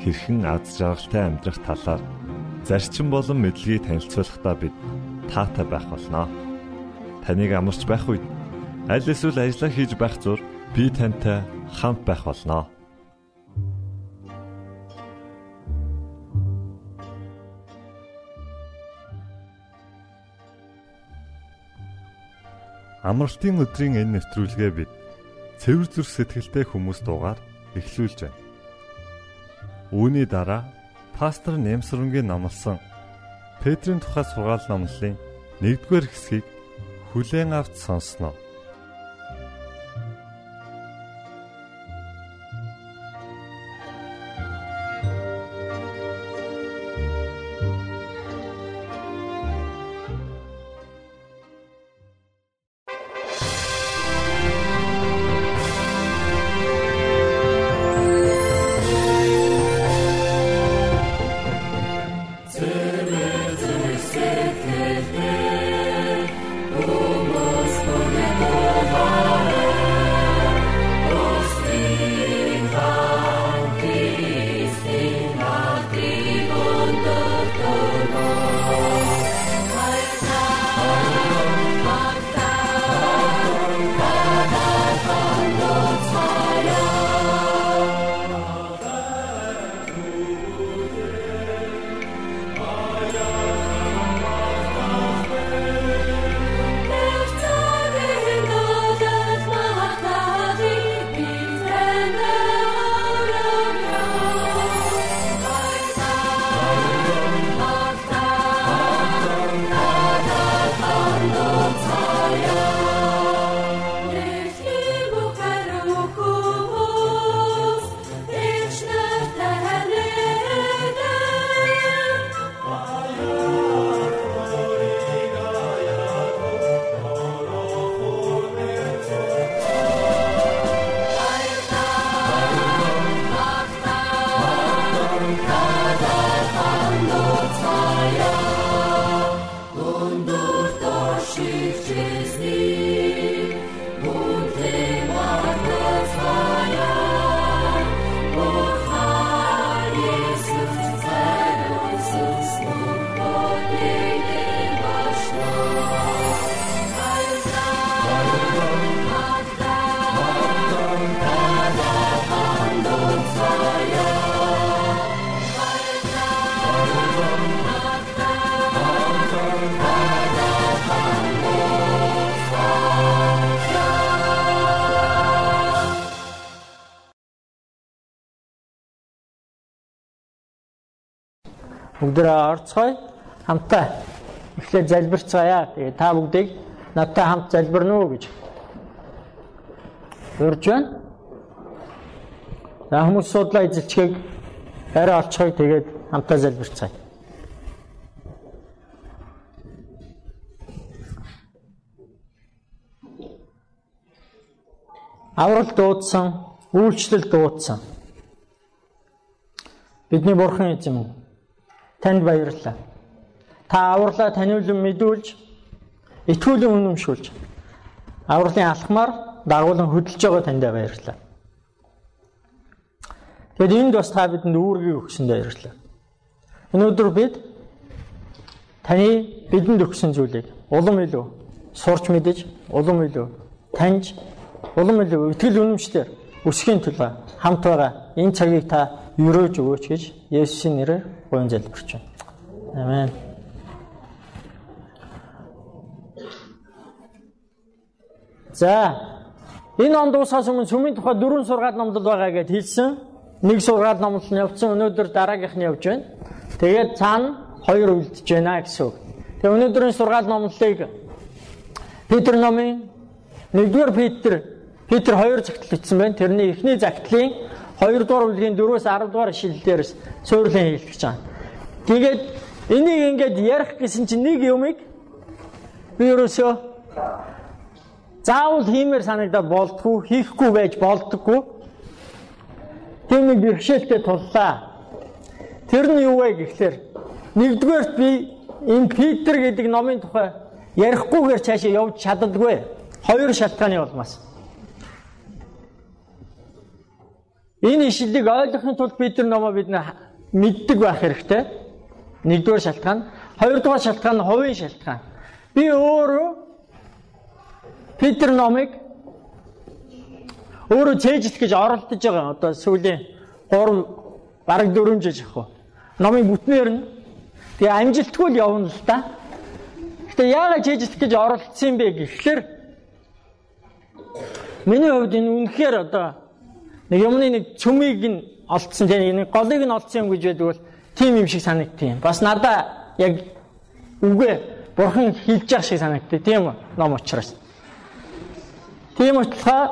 хэрхэн аз жаргалтай амьдрах талаар зарчим болон мэдлэгийг танилцуулахдаа бид таатай байх болноо. Таныг амарч байх үед аль эсвэл ажиллаа хийж байх зур би тантай хамт байх болноо. Амралтын өдрийн энэ нэвтрүүлгээ бид цэвэр зүрх сэтгэлтэй хүмүүс дуугаар эхлүүлж байна. Үүний дараа пастор Нэмсрэнгийн номлосон Петрийн тухай сургаал номлолын 1-р хэсгийг хүлээн авч сонсноо. Бүгдээ орцгоё хамтаа эхлээд залбирцгаая. Тэгээ та бүгдийг надтай хамт залбирна уу гэж урьж байна. За хүмүүс судлаа эзэлчгийг арай олцгоё тэгээд хамтаа залбирцгаая. Аврал дуудсан, үйлчлэл дуудсан. Бидний бурхан эзэм Танд баярлалаа. Та авралаа таниулан мэдүүлж, итгүүлэн үнэмшүүлж, авралын алхмаар дагуулan хөдөлж байгаа танд баярлалаа. Тэгэд энд бас та бидэнд үүргийг өгсөнд баярлалаа. Өнөөдөр бид таны бидэнд өгсөн зүйлийг улам илүү сурч мэдэж, улам илүү таньж, улам илүү итгэл үнэмшлэр өсөхийн төлөө хамт байгаа энэ цагийг та өрөөж өгөөч гэж Есүсийн нэрээр гуйн залбирч байна. Амен. За энэ он дуусахаас өмнө сүмийн тухай дөрвөн сургаал номлол байгаа гэдээ хэлсэн. Нэг сургаал номлол нь явцсан. Өнөөдөр дараагийнх нь явж байна. Тэгээд цаана хоёр үлдэж байна гэсэн үг. Тэгээ өнөөдрийн сургаал номлолыг Петр номын 1-р Петр Петр 2 загтал бичсэн байна. Тэрний эхний загтлын 2 дугаар бүлгийн 4-өөс 10 дугаар ишлэлдээрс суйрлан хэлж байгаа. Тэгээд энийг ингээд ярих гэсэн чинь нэг юмыг би ерөөсөө заавал хиймээр санагдаад болдгоо, хийхгүй байж болдгоо. Тийм нэг бэрхшээлтэй туллаа. Тэр нь юу вэ гэхлээр нэгдүгээрт би энэ Питер гэдэг номын тухай ярихгүйгээр цаашаа явж чаддаггүй. Хоёр шалтгааны улмаас. Энэ ишлэлийг ойлгохын тулд бид нар номоо бид мэддэг байх хэрэгтэй. Нэгдүгээр шалтгаан. Хоёрдугаар шалтгаан нь хувийн шалтгаан. Би өөрөө Питер номыг өөрөө цээжлэх гэж оролдож байгаа. Одоо сүүлийн 3 бараг 4 жил ах. Номын бүтнээр нь тэгээ амжилтгүй л явна л та. Гэтэ яагаад цээжлэх гэж оролдсон юм бэ гэхлээр миний хувьд энэ үнэхээр одоо нэг юмны нэг цөмийг нь олдсон тийм нэг голыг нь олдсон юм гэж байдаг бол тийм юм шиг санагдтiin. Бас надаа яг үгээ бурхан хэлж байгаа шиг санагдтыг тийм ном учраас. Тийм учраас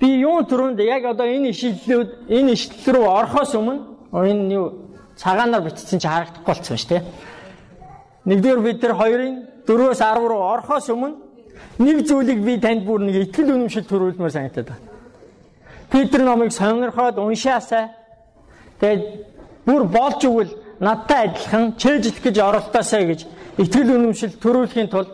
би юун төрөнд яг одоо энэ ишлэлүүд энэ ишлэл рүү орохоос өмнө энэ юу цагаанаар бичсэн чи харагдахгүй болсон шүү дээ. Нэгдүгээр бид нар хоёрын 4-өөс 10 руу орохоос өмнө нэг зүйлийг би танд бүр нэг итгэл үнэмшил төрүүлмээр санагдаад байна. Петр номыг сонирхоод уншаасаа. Тэгээд бүр болж өгвөл надтай адилхан чэйжлэх гэж оролдоосаа гэж итгэл үнэмшил төрүүлэхийн тулд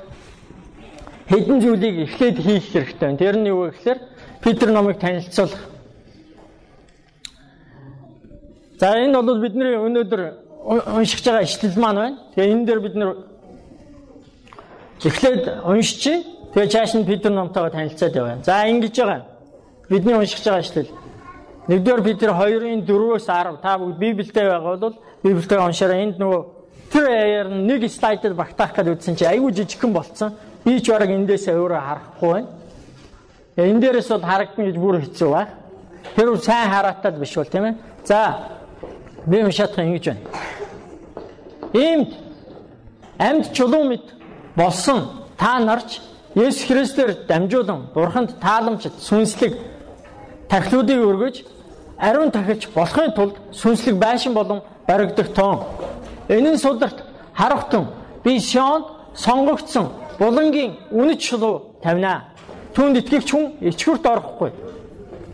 хэдэн зүйлийг эхлээд хийх хэрэгтэй байна. Тэр нь юу вэ гэхээр Петр номыг танилцуулах. За энэ бол бидний өнөөдөр уншиж байгаа ишлэл маань байна. Тэгээ энэ дээр бид нэр эхлээд уншиж, тэгээ цааш нь Петр номтойгоо танилцаад яваа. За ингэж байгаа. Бидний уншиж байгаа ишлэл. Нэгдүгээр тэр 2-ын 4-өөс 10 та бүгд Библиэд байгаа бол Библиэд уншаараа энд нөгөө тэр аяар нэг слайдд багтаах гэж үзсэн чи айгүй жижигхэн болцсон. Би ч бараг эндээсээ өөрөө харахгүй байна. Энэ дээрээс бол харагдана гэж бүр хэцүү ба. Тэр үл сайн хараатаад биш бол тийм ээ. За би уншаадах ингэж байна. Иймд амьд чулуу мэд болсон та нарч Есүс Христээр дамжуулан Бурханд тааламж сүнслэг тархлуудыг өргөж ариун тахилч болохын тулд сүнслэг байшин болон баригдах тоон. Энэ нь сударт харахтун би Сионд сонгогдсон булангийн үнэт шулуу тавина. Түүнд итгэгч хүн ичгүрт орохгүй.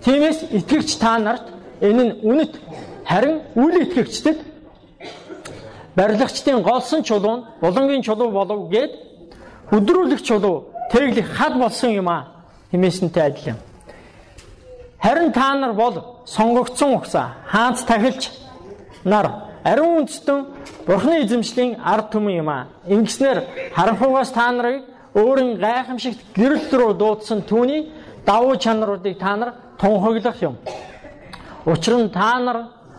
Тиймээс итгэгч та нарт энэ нь үнэт харин үл итгэгчдэд барилгачдын голсон чулуу нь булангийн чулуу болов гэд өдрүүлэх чулуу тэглэх хад болсон юм а хэмээсэнтэй адил юм. Харин та нар бол сонгогдсон угсаа хаанц тахилч нар ариун үндэстэн Бурхны эзэмшлийн ард түмэн юм аа. Ингэснээр харанхугаас та нарыг өөрийн гайхамшигт гэрэл рүү дуудсан түүний давуу чанаруудыг та нар тунхаглах юм. Учир нь та нар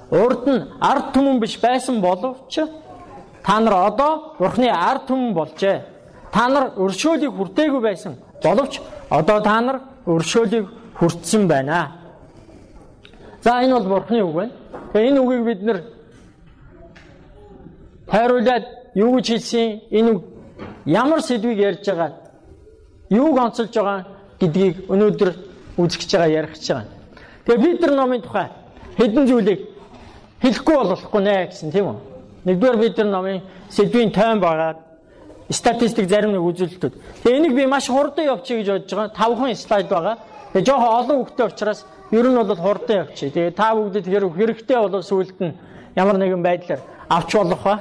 урд нь ард түмэн биш байсан боловч та нар одоо Бурхны ард түмэн болжээ. Та нар өршөөлийг хүртээгүй байсан боловч одоо та нар өршөөлийг хүртсэн байна. За энэ бол Бурхны үг байна. Тэгээ энэ үгийг бид нэр хайруулад юу гэж хэлсэн энэ үг ямар сэдвийг ярьж байгаа юуг онцолж байгаа гэдгийг өнөөдөр үзэж байгаа ярих гэж байгаа. Тэгээ бид нар номын тухай хэдэн зүйлийг хэлэхгүй болохгүй нэ гэсэн тийм үү? Нэгдүгээр бид нар номын сэдвийн тойм байгаа статистик зарим нэг үзүүлэлтүүд. Тэгээ энийг би маш хурдан явуучих гэж бодож байгаа. Тавхан слайд байгаа. Тэгээ жоохон олон хүүхдтэй учраас ер нь бол хурдан явчих. Тэгээ та бүгдэд хэрэг хэрэгтэй бол сүулт нь ямар нэгэн байдлаар авч болох ба.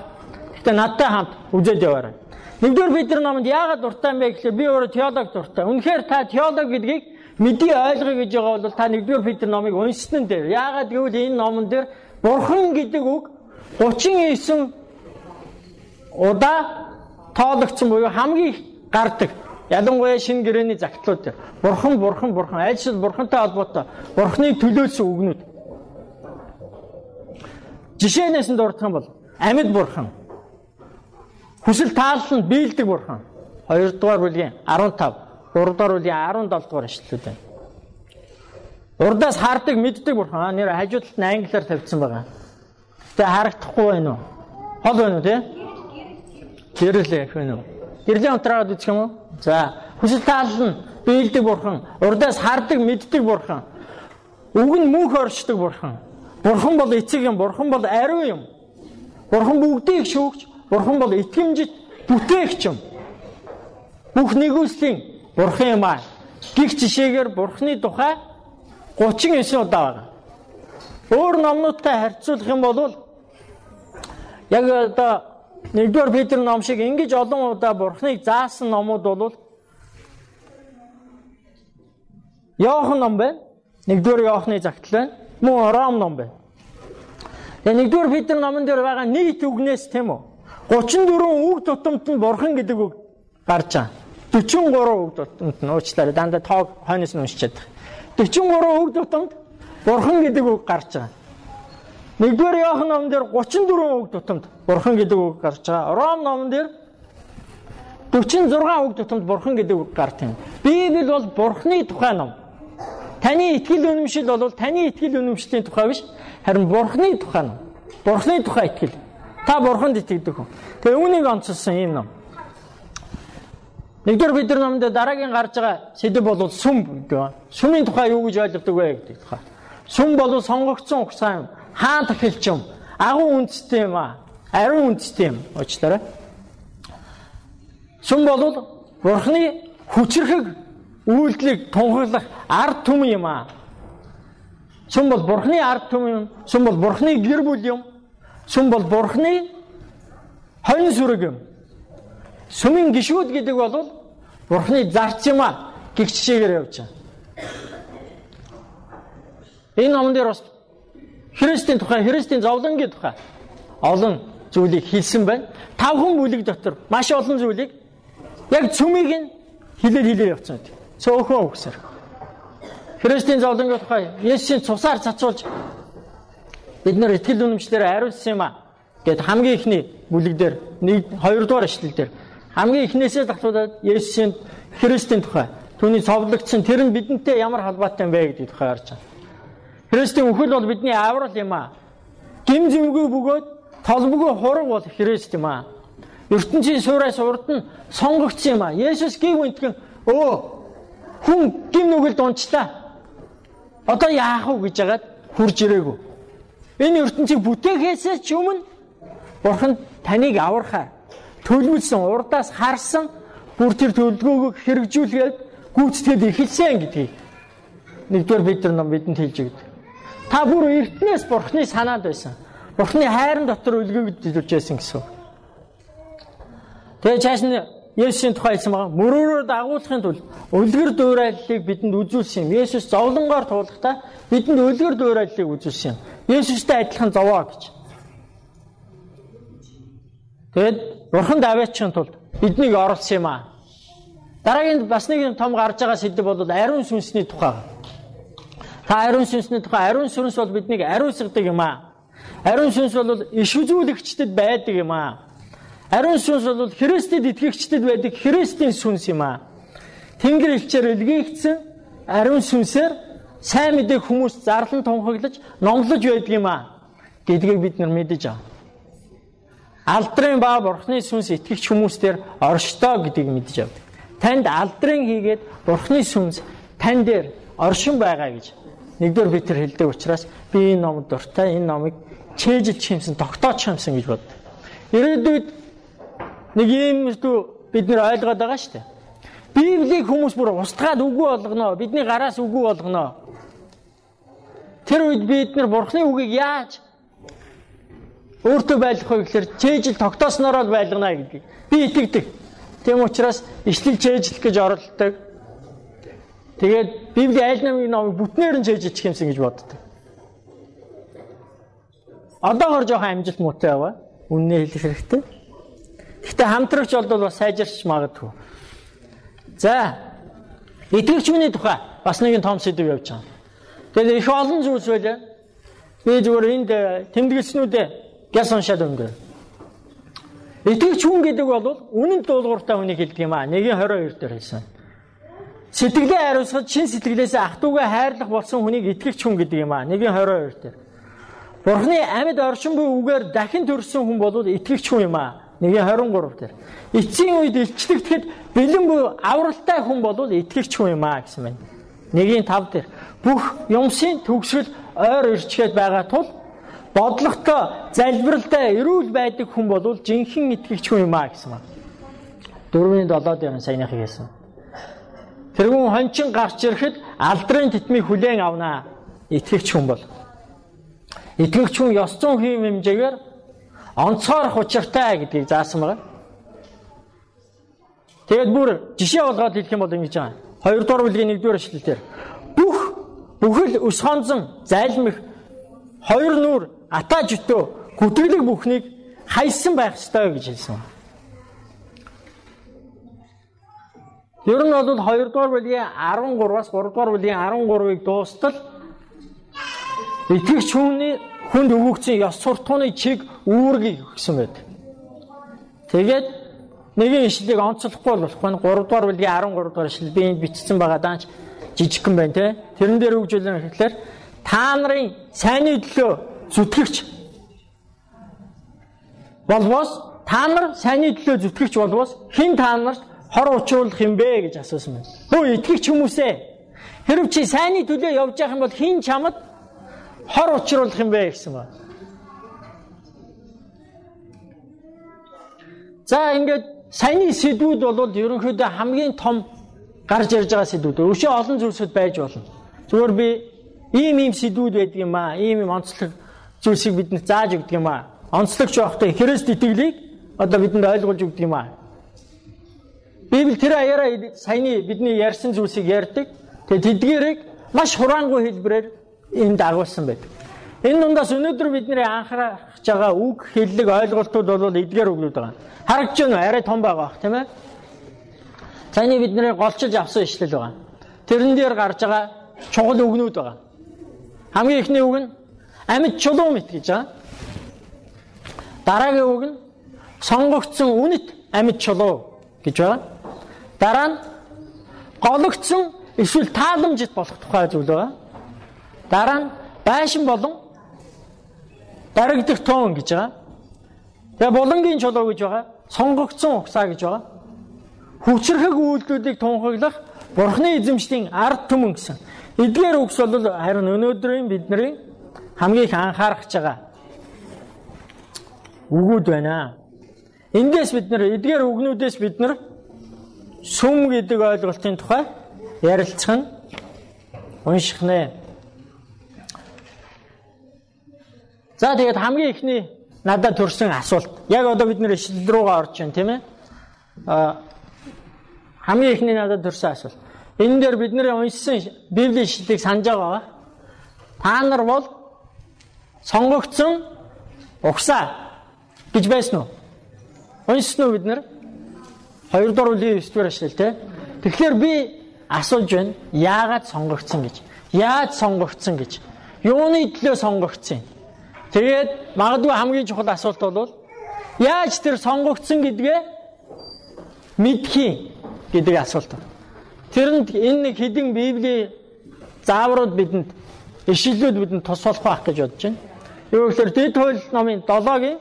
Гэтэ надтай хамт үзээд яваарай. Нэгдүгээр бид нар номонд яагаад дуртай бэ гэхлээр би өөрөө теолог дуртай. Үнэхээр та теолог гэдгийг мэдээ ойлгоё гэж байгаа бол та нэгдүгээр бид нар номыг уншсан дээр. Яагаад гэвэл энэ номон дээр бурхан гэдэг үг 39 удаа тоологдсон буюу хамгийн гардаг. Ялангуяа шинэ гэрээний загтлууд бурхан бурхан бурхан айлшил бурхантай холбоотой бурханы төлөөсөн үгнүүд. Жишээнээс нь дурдах юм бол амьд бурхан. Хүсэл таалланд биелдэг бурхан. 2 дугаар бүлгийн 15, 3 дугаар бүлгийн 17 дугаар ишлэлүүд байна. Урдаас хардаг мэддэг бурхан нэр хажуудалд нь англиар тавьсан байгаа. Тэ харагдахгүй байна уу? Хол байна уу те? Гэрэл яг байна уу? Гэрлийн унтраад үзэх юм уу? За, хүсэл таалал нь биелдэг бурхан, урдаас хардаг, мэддэг бурхан. Үг нь мөнх оршдог бурхан. Бурхан бол эцэг юм, бурхан бол ариун юм. Бурхан бүгдийг шүүгч. Бурхан бол итгэмжит бүтээгч юм. Бүх нэгүслийн Бурхан юм аа. Гих жишээгээр Бурханы тухай 39 удаа байна. Өөр номнуудтай харьцуулах юм бол яг одоо нэгдүгээр Петр ном шиг ингэж олон удаа Бурханыг заасан номууд бол Иохан ном байна. Нэгдүгээр Иохны загтал байна. Мөн Ром ном байна. Тэгээ нэгдүгээр Петр номон дээр байгаа нийт үгнээс тийм үү? 34 үг тутамд нь Бурхан гэдэг үг гарч байгаа. 43 үг тутамд нь уучлаарай дандаа тоог хойноос нь байна. 43 үг тутамд Бурхан гэдэг үг гарч байгаа. Нэгдүгээр Иохан номон дээр 34 үг тутамд Бурхан гэдэг үг гарч байгаа. Ром номон дээр 46 үг тутамд Бурхан гэдэг үг гарт юм. Библи бол Бурханы тухай ном. Таны итгэл үнэмшил бол таны итгэл үнэмшлийн тухай биш, харин Бурхны тухай ном. Бурхны тухай итгэл. Та Бурханд итгэдэг хүн. Тэгээ үүнийг онцлсон ийм ном. Нэгдүгээр бид нар номд дараагийн гарч байгаа сэдв бол сүм гэдэг. Сүмийн тухай юу гэж ойлгодог вэ гэдэг тухай. Сүм бол сонгогдсон ухсаа юм. Хаан тахилч юм. Агуу үндэстэй юм аа. Ариун үндэстэй юм. Уучлаарай. Сүм бол Бурхны хүчрхэг үйлдлийг тунхаглах ард түмэн юм аа. Сүм бол Бурхны ард түмэн юм. Сүм бол Бурхны гэр бүл юм. Сүм бол Бурхны хонь сүрэг юм. Сүмийн гişүүд гэдэг бол Бурхны зарц юм аа. Гихчшээгээр явж байгаа. Энэ номон дээр бас Христийн тухай, Христийн зовлонгийн тухай олон зүйлийг хэлсэн байна. Тавхан бүлэг дотор маш олон зүйлийг яг цөмийг нь хилээд хилээд явцсан гэдэг цөөхөн үгсээр. Христийн зовлонгийн тухай Есүсийн цусаар цацуулж бид нар итгэл үнэмшлээр хариулсан юм а гэд хамгийн ихний бүлэг дээр нэг хоёрдугаар эшлэл дээр хамгийн ихнээсээ татуулаад Есүсийн Христийн тухай түүний цовдлогдсон тэр нь бидэнтэй ямар холбоотой юм бэ гэдэг тухай харж байна. Христийн үхэл бол бидний аврал юм а. Гим зүмгүй бөгөөд толбгүй хураг бол Христ юм а. ертөнцийн суураас урд нь сонгогдсон юм а. Есүс гів үнтгэн өө хүн гим нүгэлд унчлаа. Одоо яах вэ гэж яагаад хурж ирээгүй. Энэ ертөнцийг бүтээхээсээ ч өмнө Бурхан таныг аврахаар төлөвлөсөн урдаас харсан бүр тэр төлөвлөгөөг хэрэгжүүлгээд гүйцэтгэл эхэлсэн гэдгийг нэгдүгээр бид нар бидэнд хэлж өгдөг. Та бүр эртнээс Бурханы санаанд байсан. Бурханы хайрын дотор үлгээгдэж байсан гэсэн. Тэгээ чааш нь Есүсийн тухай хэлсэн байгаа. Мөрөөрөө дагуулахын тулд үлгэр дуурайллыг бидэнд үзүүлсэн юм. Есүс зовлонгоор туулахдаа бидэнд үлгэр дуурайллыг үзүүлсэн юм. Есүстэй адилхан зовоо гэж. Тэгэд Бурхан даваачихын тулд биднийг оруулсан юм аа. Дараагийн бас нэг том гарч байгаа сэдв бол ариун сүнсний тухай. Та ариун сүнсний тухай ариун сүнс бол биднийг ариусгадаг юм аа. Ариун сүнс бол иш үзүүлэгчдэд байдаг юм аа. Ариун сүнс бол Христэд итгэгчдэд байдаг Христийн сүнс юм аа. Тэнгэр элчээр илгээгдсэн ариун сүнсээр сайн мэдээг хүмүүс зарлан тунхаглаж, номлож байдаг юм аа. гэдгийг бид нар мэдэж аваа. Алдрын ба Бурхны сүнс итгэгч хүмүүстээр оршдоо гэдгийг мэдэж авдаг. Танд алдрын хийгээд Бурхны сүнс тань дээр оршин байгаа гэж нэгдүгээр Петр хэлдэг учраас би энэ номд дуртай энэ номыг чэйжилж хэмсэн, тогтоож хэмсэн гэж боддог. Ирээдүйд Нэг иймэрхүү бид нэр ойлгоод байгаа шүү дээ. Библийг хүмүүс бүр устгаад үгүй болгоно. Бидний гараас үгүй болгоно. Тэр үед бид нар Бурхны үгийг яаж өөртөө байлгах вэ гэхээр чэйжил тогтоосноор л байлгана гэдгийг би итгэдэг. Тийм учраас ишлэл чэйжлэх гэж оролддог. Тэгээд Библийн айл намын номыг бүтнээр нь чэйжилчих юмсан гэж боддог. Одоогор жоохон амжилт муутай яваа. Үннээ хэлэх хэрэгтэй. Гэхдээ хамтрагч бол бас сайжирч магадгүй. За итгэгч хүний тухай бас нэгэн том сэдв явж байгаа. Тэгээд их олон зүйлс байлаа. Би зүгээр энд э, тэмдэглэснүүдээ гяс уншаад өнгөрөө. Итгэгч хүн гэдэг бол үнэн дуулууртай хүнийг хэлдэг юм аа. 1:22 дээр хэлсэн. Сэтгэлээ хариуцахад шин сэтгэлээсээ ах トゥ угаа хайрлах болсон хүнийг итгэгч хүн гэдэг юм аа. 1:22 дээр. Бурхны амьд оршин буй үгээр дахин төрсөн хүн бол итгэгч хүн юм аа. 1:23 дээр. Эцсийн үед илчлэгдэхэд бэлэн буй авралтай хүн бол итгэгч хүн юм аа гэсэн байна. 1:5 дээр. Бүх юмсын төгсгөл ойр ирчгээд байгаа тул бодлоготой, залбиралтай, эрүүл байдаг хүн бол жинхэнэ итгэгч хүн юм а гэсэн байна. 4-7 дээр саяных хэлсэн. Тэргүүн хончин гарч ирэхэд алдрын титмийг хүлээн авнаа. Итгэгч хүн бол. Итгэгч хүн ёс зүйн хэм хэмжээгээр онцгойрох учиртай гэдгийг заасан байна. Тэгээд бүр жишээ болгоод хэлэх юм бол ингэж байгаа. 2 дугаар бүлгийн 1 дугаар эшлэлээр бүх бүхэл өс хонзон зайлмих хоёр нүур атаа житөө гүтгэлэг бүхнийг хайсан байх ёстой гэж хэлсэн. Ер нь бол 2 дугаар бүлгийн 13-аас 3 дугаар бүлгийн 13-ыг дуустал итгэгч хүний хүнд өгөгдсөн ёс суртахууны чиг үүргийг өгсөн байдаг. Тэгээд нэгэн ишлэлийг онцлохгүй болохгүй 3 дугаар бүлгийн 13 дугаар ишлэл би энд бичсэн байгаа даанч жижигхэн байна те. Тэрэн дээр үгжүүлэн гэхлээр та нарын сайнны төлөө зүтгэгч болвоос та нар сайнны төлөө зүтгэгч болвоос хэн та нарт хор учруулах юм бэ гэж асуусан байна. Хөө итгэгч хүмүүсээ хэрв чи сайнны төлөө явж явах юм бол хэн чамд хор учруулах юм бэ гэсэн ба. За ингээд саяны сэдвүүд бол ерөнхийдөө хамгийн том гарч ирж байгаа сэдвүүд. Өшөө олон зүйлсүүд байж болно. Зүгээр би ийм ийм сэдвүүд байдаг юм аа. Ийм ийм онцлог зүйлсийг бидэнд зааж өгдөг юм аа. Онцлогч байхдаа Христ итгэлийг одоо бидэнд ойлгуулж өгдөг юм аа. Библи тэр аяараа саяны бидний ярьсан зүйлсийг ярьдаг. Тэгээд тэдгээрийг маш хураангуй хэлбэрээр энд дагуулсан байдаг. Энэ дундаас өнөөдөр бидний анхаарах байгаа үг хэллэг ойлголтууд бол эдгээр үгнүүд байгаа. Харагдж байна арай том байгаа бах тийм ээ. Цааны бидний голчилж авсан ишлэл байгаа. Тэрэн дээр гарч байгаа чухал үгнүүд байгаа. Хамгийн ихний үг нь амьд чулуу мэт гэж байгаа. Дараагийн үг нь сонгогдсон үнэт амьд чулуу гэж байгаа. Дараа нь гологдсон эсвэл тааламжит болох тухай зүйл байгаа. Дараа нь байшин болон дарагдах тоон гэж байгаа. Тэгээ булангийн чулуу гэж байгаа. Сонгогдсон угсаа гэж байгаа. Хүчрхэг үйлдэлүүдийг тунхаглах Бурхны эзэмшлийн ард түмэн гэсэн. Эдгээр үгс бол харин өнөөдрийн бидний хамгийн их анхаарах байгаа үгүүд байна. Эндээс бид нэр эдгээр үгнүүдээс бид нар сүм гэдэг ойлголтын тухай ярилцах нь унших нэ. За тэгээд хамгийн ихний надад төрсэн асуулт. Яг одоо бид нэр ишлэл руугаа орж байна тийм ээ. А хамгийн ихний надад төрсэн асуулт. Энэ дээр бид нэр уншсан Библийн ишлэлийг санаж байгаа. Та нар бол сонгогдсон угсаа гэж байсан уу? Уншсан уу бид нэр? 2 дугаар үлийн 9 дугаар ишлэл тийм. Тэгэхээр би асууж байна. Яагаад сонгогдсон гэж? Яаж сонгогдсон гэж? Юуны төлөө сонгогдсон юм? Тэгээд магадгүй хамгийн чухал асуулт бол яаж тэр сонгогдсон гэдгээ мэдхий гэдэг асуулт. Тэрэнд энэ нэг хэдин Библийн зааврууд бидэнд ишлэлүүд бидэнд тус болох байх гэж бодож байна. Юу гэхээр Дэд хууль номын 7-гийн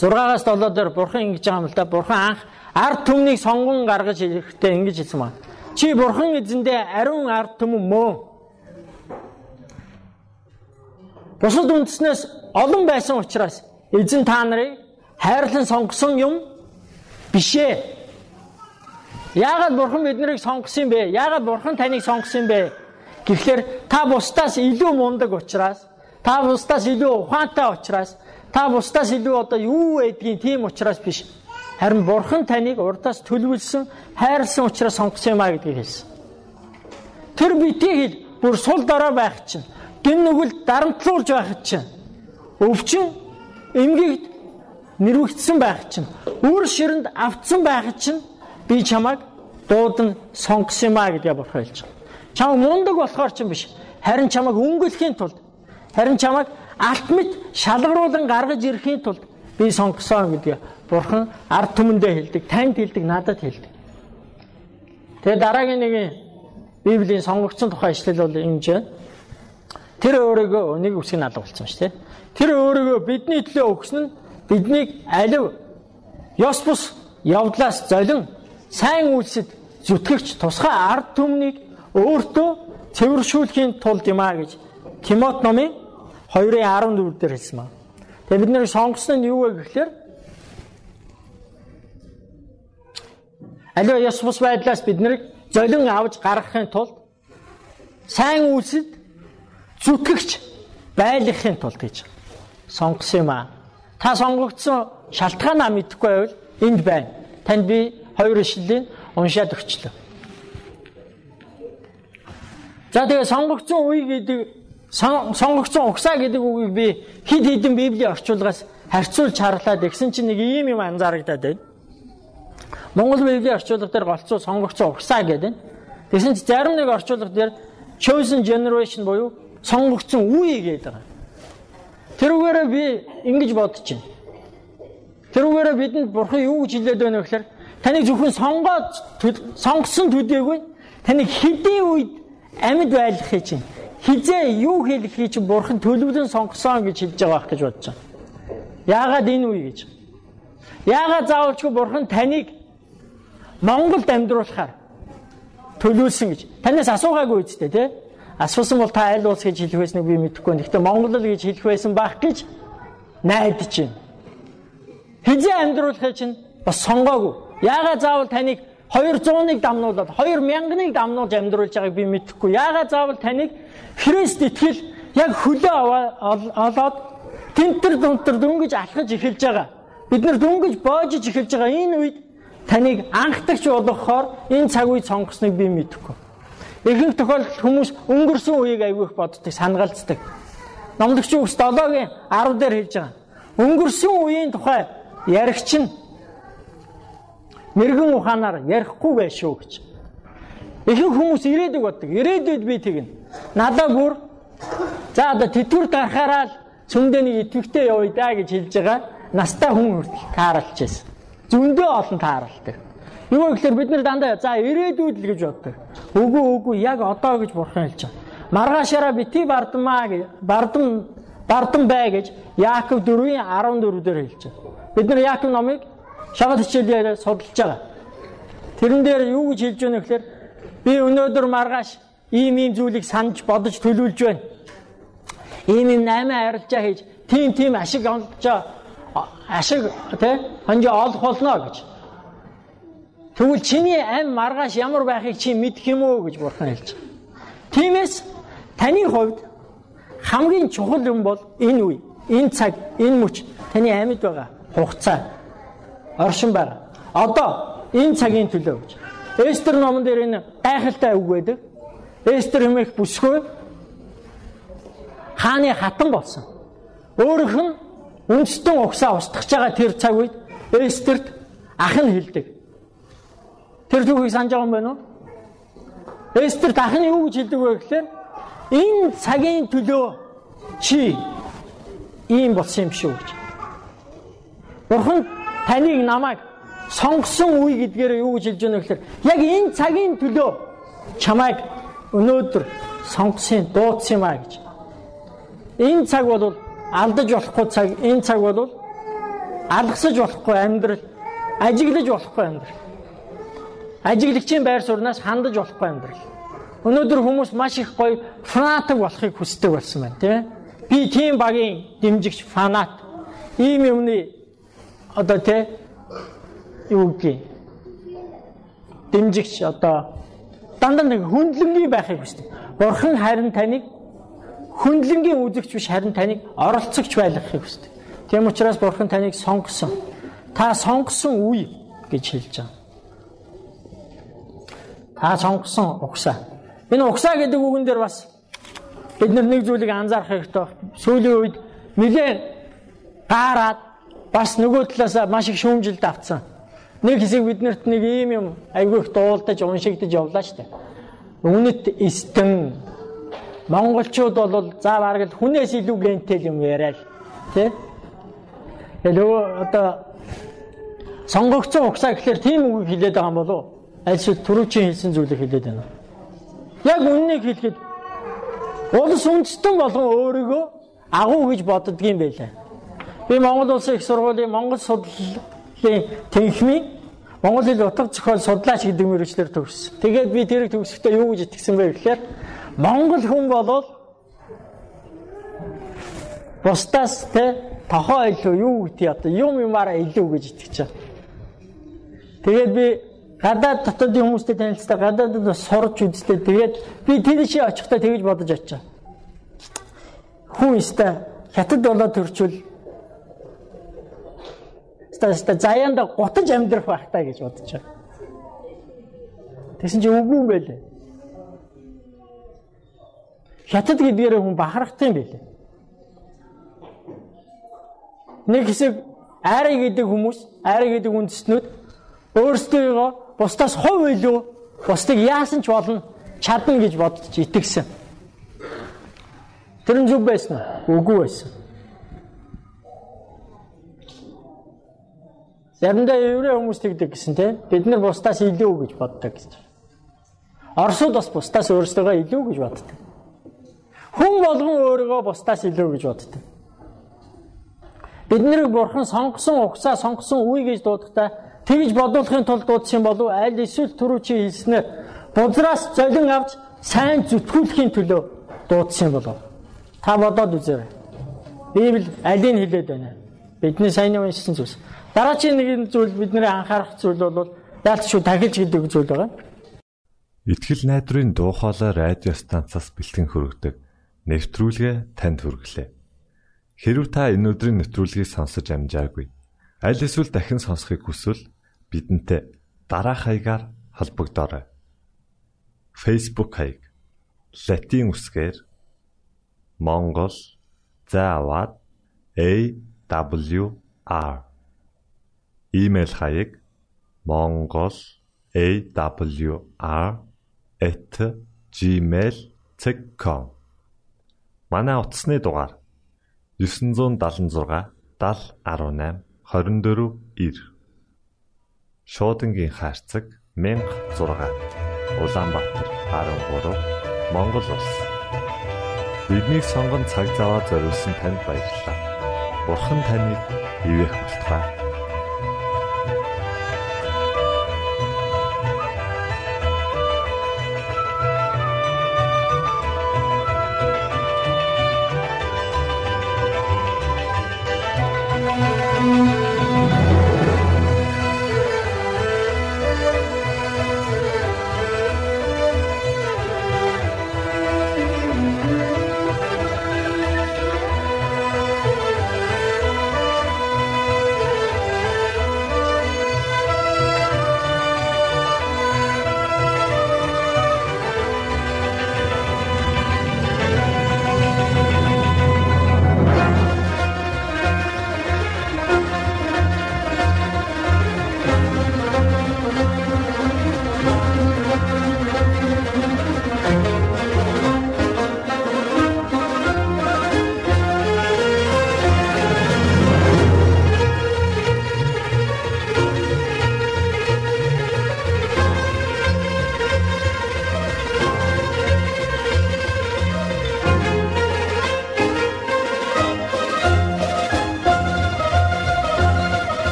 6-аас 7 дээр Бурхан ингэж байгаа юм л да. Бурхан анх ард түмнийг сонгон гаргаж ирэхдээ ингэж хэлсэн байна. Чи Бурхан эзэндээ ариун ард түмэн мөө Бусад үндэснээс олон байсан учраас эзэн та нарыг хайрлан сонгосон юм биш ээ. Яагаад бурхан биднийг сонгосон юм бэ? Яагаад бурхан таныг сонгосон юм бэ? Гэхдээ та бусдаас илүү мундаг учраас, та бусдаас илүү ухаантай учраас, та бусдаас илүү одоо юу байдгийг тийм учраас биш. Харин бурхан таныг урдаас төлөвлөсөн, хайрлсан учраас сонгосон юм а гэдгийг хэлсэн. Тэр битгий хэл бүр сул дорой байх чинь гин нүгэл дарамтлуулж байхад чинь өвчин эмгэгд нэрвэгдсэн байх чинь үр ширэнд автсан байхад чинь би чамайг дуудан сонгосон юм а гэдгээ бурхан хэлж байгаа. Чам мундаг болохоор ч юм биш. Харин чамайг өнгөлөхийн тулд харин чамайг алт мэд шалгаруулan гаргаж ирэхийн тулд би сонгосон гэдгээ бурхан ард түмэндээ хэлдэг, танд хэлдэг, надад хэлдэг. Тэгээ дараагийн нэг Библийн сонгогдсон тухай ишлэл бол ингэж байна. Тэр өөрийгөө нэг үсгийг алга болсон шүү дээ. Тэр өөрийгөө бидний төлөө өгсөн нь биднийг алив ёс бус явдлаас золин сайн үйлсэд зүтгэгч тусгай ард түмнийг өөртөө цэвэршүүлэхийн тулд юм а гэж Тимот номын 2:14 дээр хэлсэн байна. Тэгээ бид нэр сонгосон нь юу вэ гэхээр аливаа ёс бус байдлаас бид нарыг золин авч гаргахын тулд сайн үйлсэд зүтгэгч байлгахын тулд гэж сонгосон юм аа. Та сонгогдсон шалтгаанаа мэдэхгүй байвал энд байна. Танд би хоёр ишлэлийн уншаад өгчлөө. За тэгээ сонгогдсон үе гэдэг сонгогдсон угсаа гэдэг үгийг би хид хідэн библийн орчуулгаас харьцуулж харлаад тэгсэн чинь нэг ийм юм анзаарагдаад байна. Монгол библийн орчуулга дээр голцоо сонгогдсон угсаа гэдэг. Тэгсэн чинь зарим нэг орчуулга дээр chosen generation буюу сонгогдсон үе гэдэг. Тэрүүгээрээ би ингэж бодож байна. Тэрүүгээрээ бидэнд бурхан юу гэж хэлээд байна вэ гэхээр таны зөвхөн сонгоод сонгосон төдийгүй таны хэдийн үед амьд байлгахыг чинь хизээ юу хэлэхийг чинь бурхан төлөвлөн сонгосон гэж хэлж байгаа байх гэж бодож байна. Яагаад энэ үе гэж? Яагаад заавалчгүй бурхан таныг Монголд амьдруулахаар төлөвлөсөн гэж танаас асуугаагүй үстэй тий? Асуусан бол та аль улс гэж хэлэх байсныг би мэдэхгүй байна. Гэхдээ Монгол л гэж хэлэх байсан байх гэж найдаж байна. Хизээ амьдруулахыг чинь бас сонгоогүй. Яагаад заавал таныг 200-ыг дамнуулаад 2000-ыг дамнуулж амьдруулж байгааг би мэдэхгүй. Яагаад заавал таныг Христ итгэл яг хөлөө олоод тентэр дунтар дөнгөж алхаж эхэлж байгаа. Бид нар дөнгөж боожж эхэлж байгаа энэ үед таныг анхдагч болгохоор энэ цаг үед сонгосныг би мэдэхгүй. Ихэнх тохиолдолд хүмүүс өнгөрсөн үеийг айгүйх боддог, санагалцдаг. Номлогч үгс 7-гийн 10 дээр хэлж байгаа. Өнгөрсөн үеийн тухай яригч нь мэрэгэн ухаанаар ярихгүй байшгүй гэж. Ихэнх хүмүүс ирээдүг боддог. Ирээдүйд би тэгнэ. Надаа бүр за одоо тэтгэвэр гарахаараа л цөмдөө нэг итгэвтэй явъя да гэж хэлж байгаа. Настай хүн хүртэл тааралж байсан. Зөндөө олон тааралдаг. Юу гэхээр бид нар дандаа за ирээдүйд л гэж боддог. Үгүй үгүй яг одоо гэж бурхан хэлж байгаа. Маргаашаараа бити бардамаа гэж бардам бардам бай гэж Яаков 4-ийн 14 дээр хэлж байгаа. Бид нар Яаков номыг шагал хичээлээр судалж байгаа. Тэрэн дээр юу гэж хэлж байна гэхээр би өнөөдөр маргааш ийм ийм зүйлийг санаж бодож төлөвлөж байна. Ийм ийм наймаа арилжаа хийж тийм тийм ашиг олж ашиг тий хонжо олох болно гэж. Тэгвэл чиний ам маргааш ямар байхыг чи мэдэх юм уу гэж бурхан хэлж байгаа. Тиймээс таны хувьд хамгийн чухал юм бол энэ үе, энэ цаг, энэ мөч таны амьд байгаа хугацаа оршин байгаа. Одоо энэ цагийн төлөө гэж. Эстер номон дээр энэ гайхалтай үг байдаг. Эстер хэмээх бүсгүй хааны хатан болсон. Өөрөх нь үндэстэн угсаа устгах байгаа тэр цаг үед Эстерт ах нь хэлдэг. Тэр түүхийг санаж байгаа юм байна уу? Эстерт ах нь юу гэж хэлдэг вэ гэхээр энэ цагийн төлөө чи ийм болсон юм шүү гэж. Бурхан таныг намайг сонгосон үе гэдгээр юу гэж хэлж байна гэхээр яг энэ цагийн төлөө чамайг өнөөдөр сонгосон дуудсан юм а гэж. Энэ цаг бол алдаж болохгүй цаг, энэ цаг бол алгасаж болохгүй амьдрал, ажиглаж болохгүй амьдрал. Ажиглагчийн байр сууриас хандаж болохгүй амьдрал. Өнөөдөр хүмүүс маш их гоё фанатик болохыг хүсдэг болсон байна, тийм ээ. Би тийм багийн дэмжигч фанат. Ийм юмны одоо тий юу гээ дэмжигч одоо дандаа нэг хүндлэнгийн байхыг хүсдэг. Бурхан харин таныг хүндлэнгийн үзэгч биш харин таныг оролцогч байлгахыг хүсдэг. Тийм учраас Бурхан таныг сонгосон. Та сонгосон үе гэж хэлж байгаа. Та сонгосон угсаа. Энэ угсаа гэдэг үгэн дээр бас бид нэг зүйлийг анзаарах хэрэгтэй байна. Сүүлийн үед нэлээд гаараад бас нөгөө талаас маш их шүүмжилт авцсан. Нэг хэсэг биднэрт нэг ийм юм айгүй их дуулдаж уншигдаж явлаа штэ. Үнэт эстэн монголчууд бол за бараг л хүнээс илүү гэнтэл юм яриа л тий. Элөө одоо сонгогдсон угсаа гэхээр тийм үг хэлээд байгаа юм болов уу? Альс түрүүчийн хэлсэн зүйлийг хэлээд байна. Яг үннийг хэлэхэд улс үндэстэн болгон өөрийгөө агуу гэж боддгийм байлаа. Би Монгол улсын их сургуулийн Монгол судлалын тэнхимийн Монгол хэл утга зохиол судлаач гэдэг мөрөчлөөр төгссөн. Тэгээд би тэрийг төгсөхдөө юу гэж итгэсэн бэ гэхээр Монгол хүн болол бусдаас те тохоо илүү юу гэдэг одоо юм юмараа илүү гэж итгэж байгаа. Тэгээд би гадаад дотоодын хүмүүстэй танилцдаг гадаадд бас сурч үзтээ тэгээд би тэнд чи очихдаа тэгж бодож очив. Хүн өстой хятад болоод төрчвөл өстой заяанд гутаж амьдрах байх таа гэж бодож байгаа. Тэгсэн чи үгүй юм байлээ. Хятад гэдгээр хүн бахархдаг юм байлээ. Нэг хэсэг айрыг гэдэг хүмүүс, айрыг гэдэг үндэстнүүд өөрсдөө бусдаас хов илүү бусдыг яасан ч болно чадна гэж бодож итгэсэн. Тэр нь зүг байсан уу? Үгүй байсан. Заримдаа еврей хүмүүс тэгдэг гэсэн тийм бид нар бусдаас илүү гэж боддог гэж. Оросууд бас бусдаас өөрсдөө илүү гэж боддог. Хүн болгон өөрийгөө бусдаас илүү гэж боддог. Бид нарыг бурхан сонгосон угсаа сонгосон үе гэж дуудахтаа тэгж бодуулахын тулд дуудсан болов аль эсвэл түрүү чи хэлснээр бузраас золин авч сайн зүтгүүлэхийн төлөө дуудсан болов. Та бодоод үзээрэй. Библи алийг хэлээд байна. Бидний сайн уншсан зүйлс. Дараагийн нэг зүйл бидний анхаарах зүйл бол яалтчгүй тахилж гэдэг зүйл байгаа. Итгэл найдрын дуу хоолой радио станцаас бэлтгэн хөрөгдөг нэвтрүүлгээ танд хүргэлээ. Хэрв та энэ өдрийн нэвтрүүлгийг сонсож амжаагүй аль эсвэл дахин сонсохыг хүсвэл бидэнтэй дараах хаягаар холбогдорой. Facebook хаяг: Латин үсгээр Монгол заавад AWR Имейл хаяг mongol@gmail.com Манай утасны дугаар 976 7018 24 9 Шуудангийн хаяцаг 16 Улаанбаатар 13 Монгол улс. Биднийг сонгон цаг зав аваад зориулсан танд баярлалаа. Бурхан таныг ивээх болтугай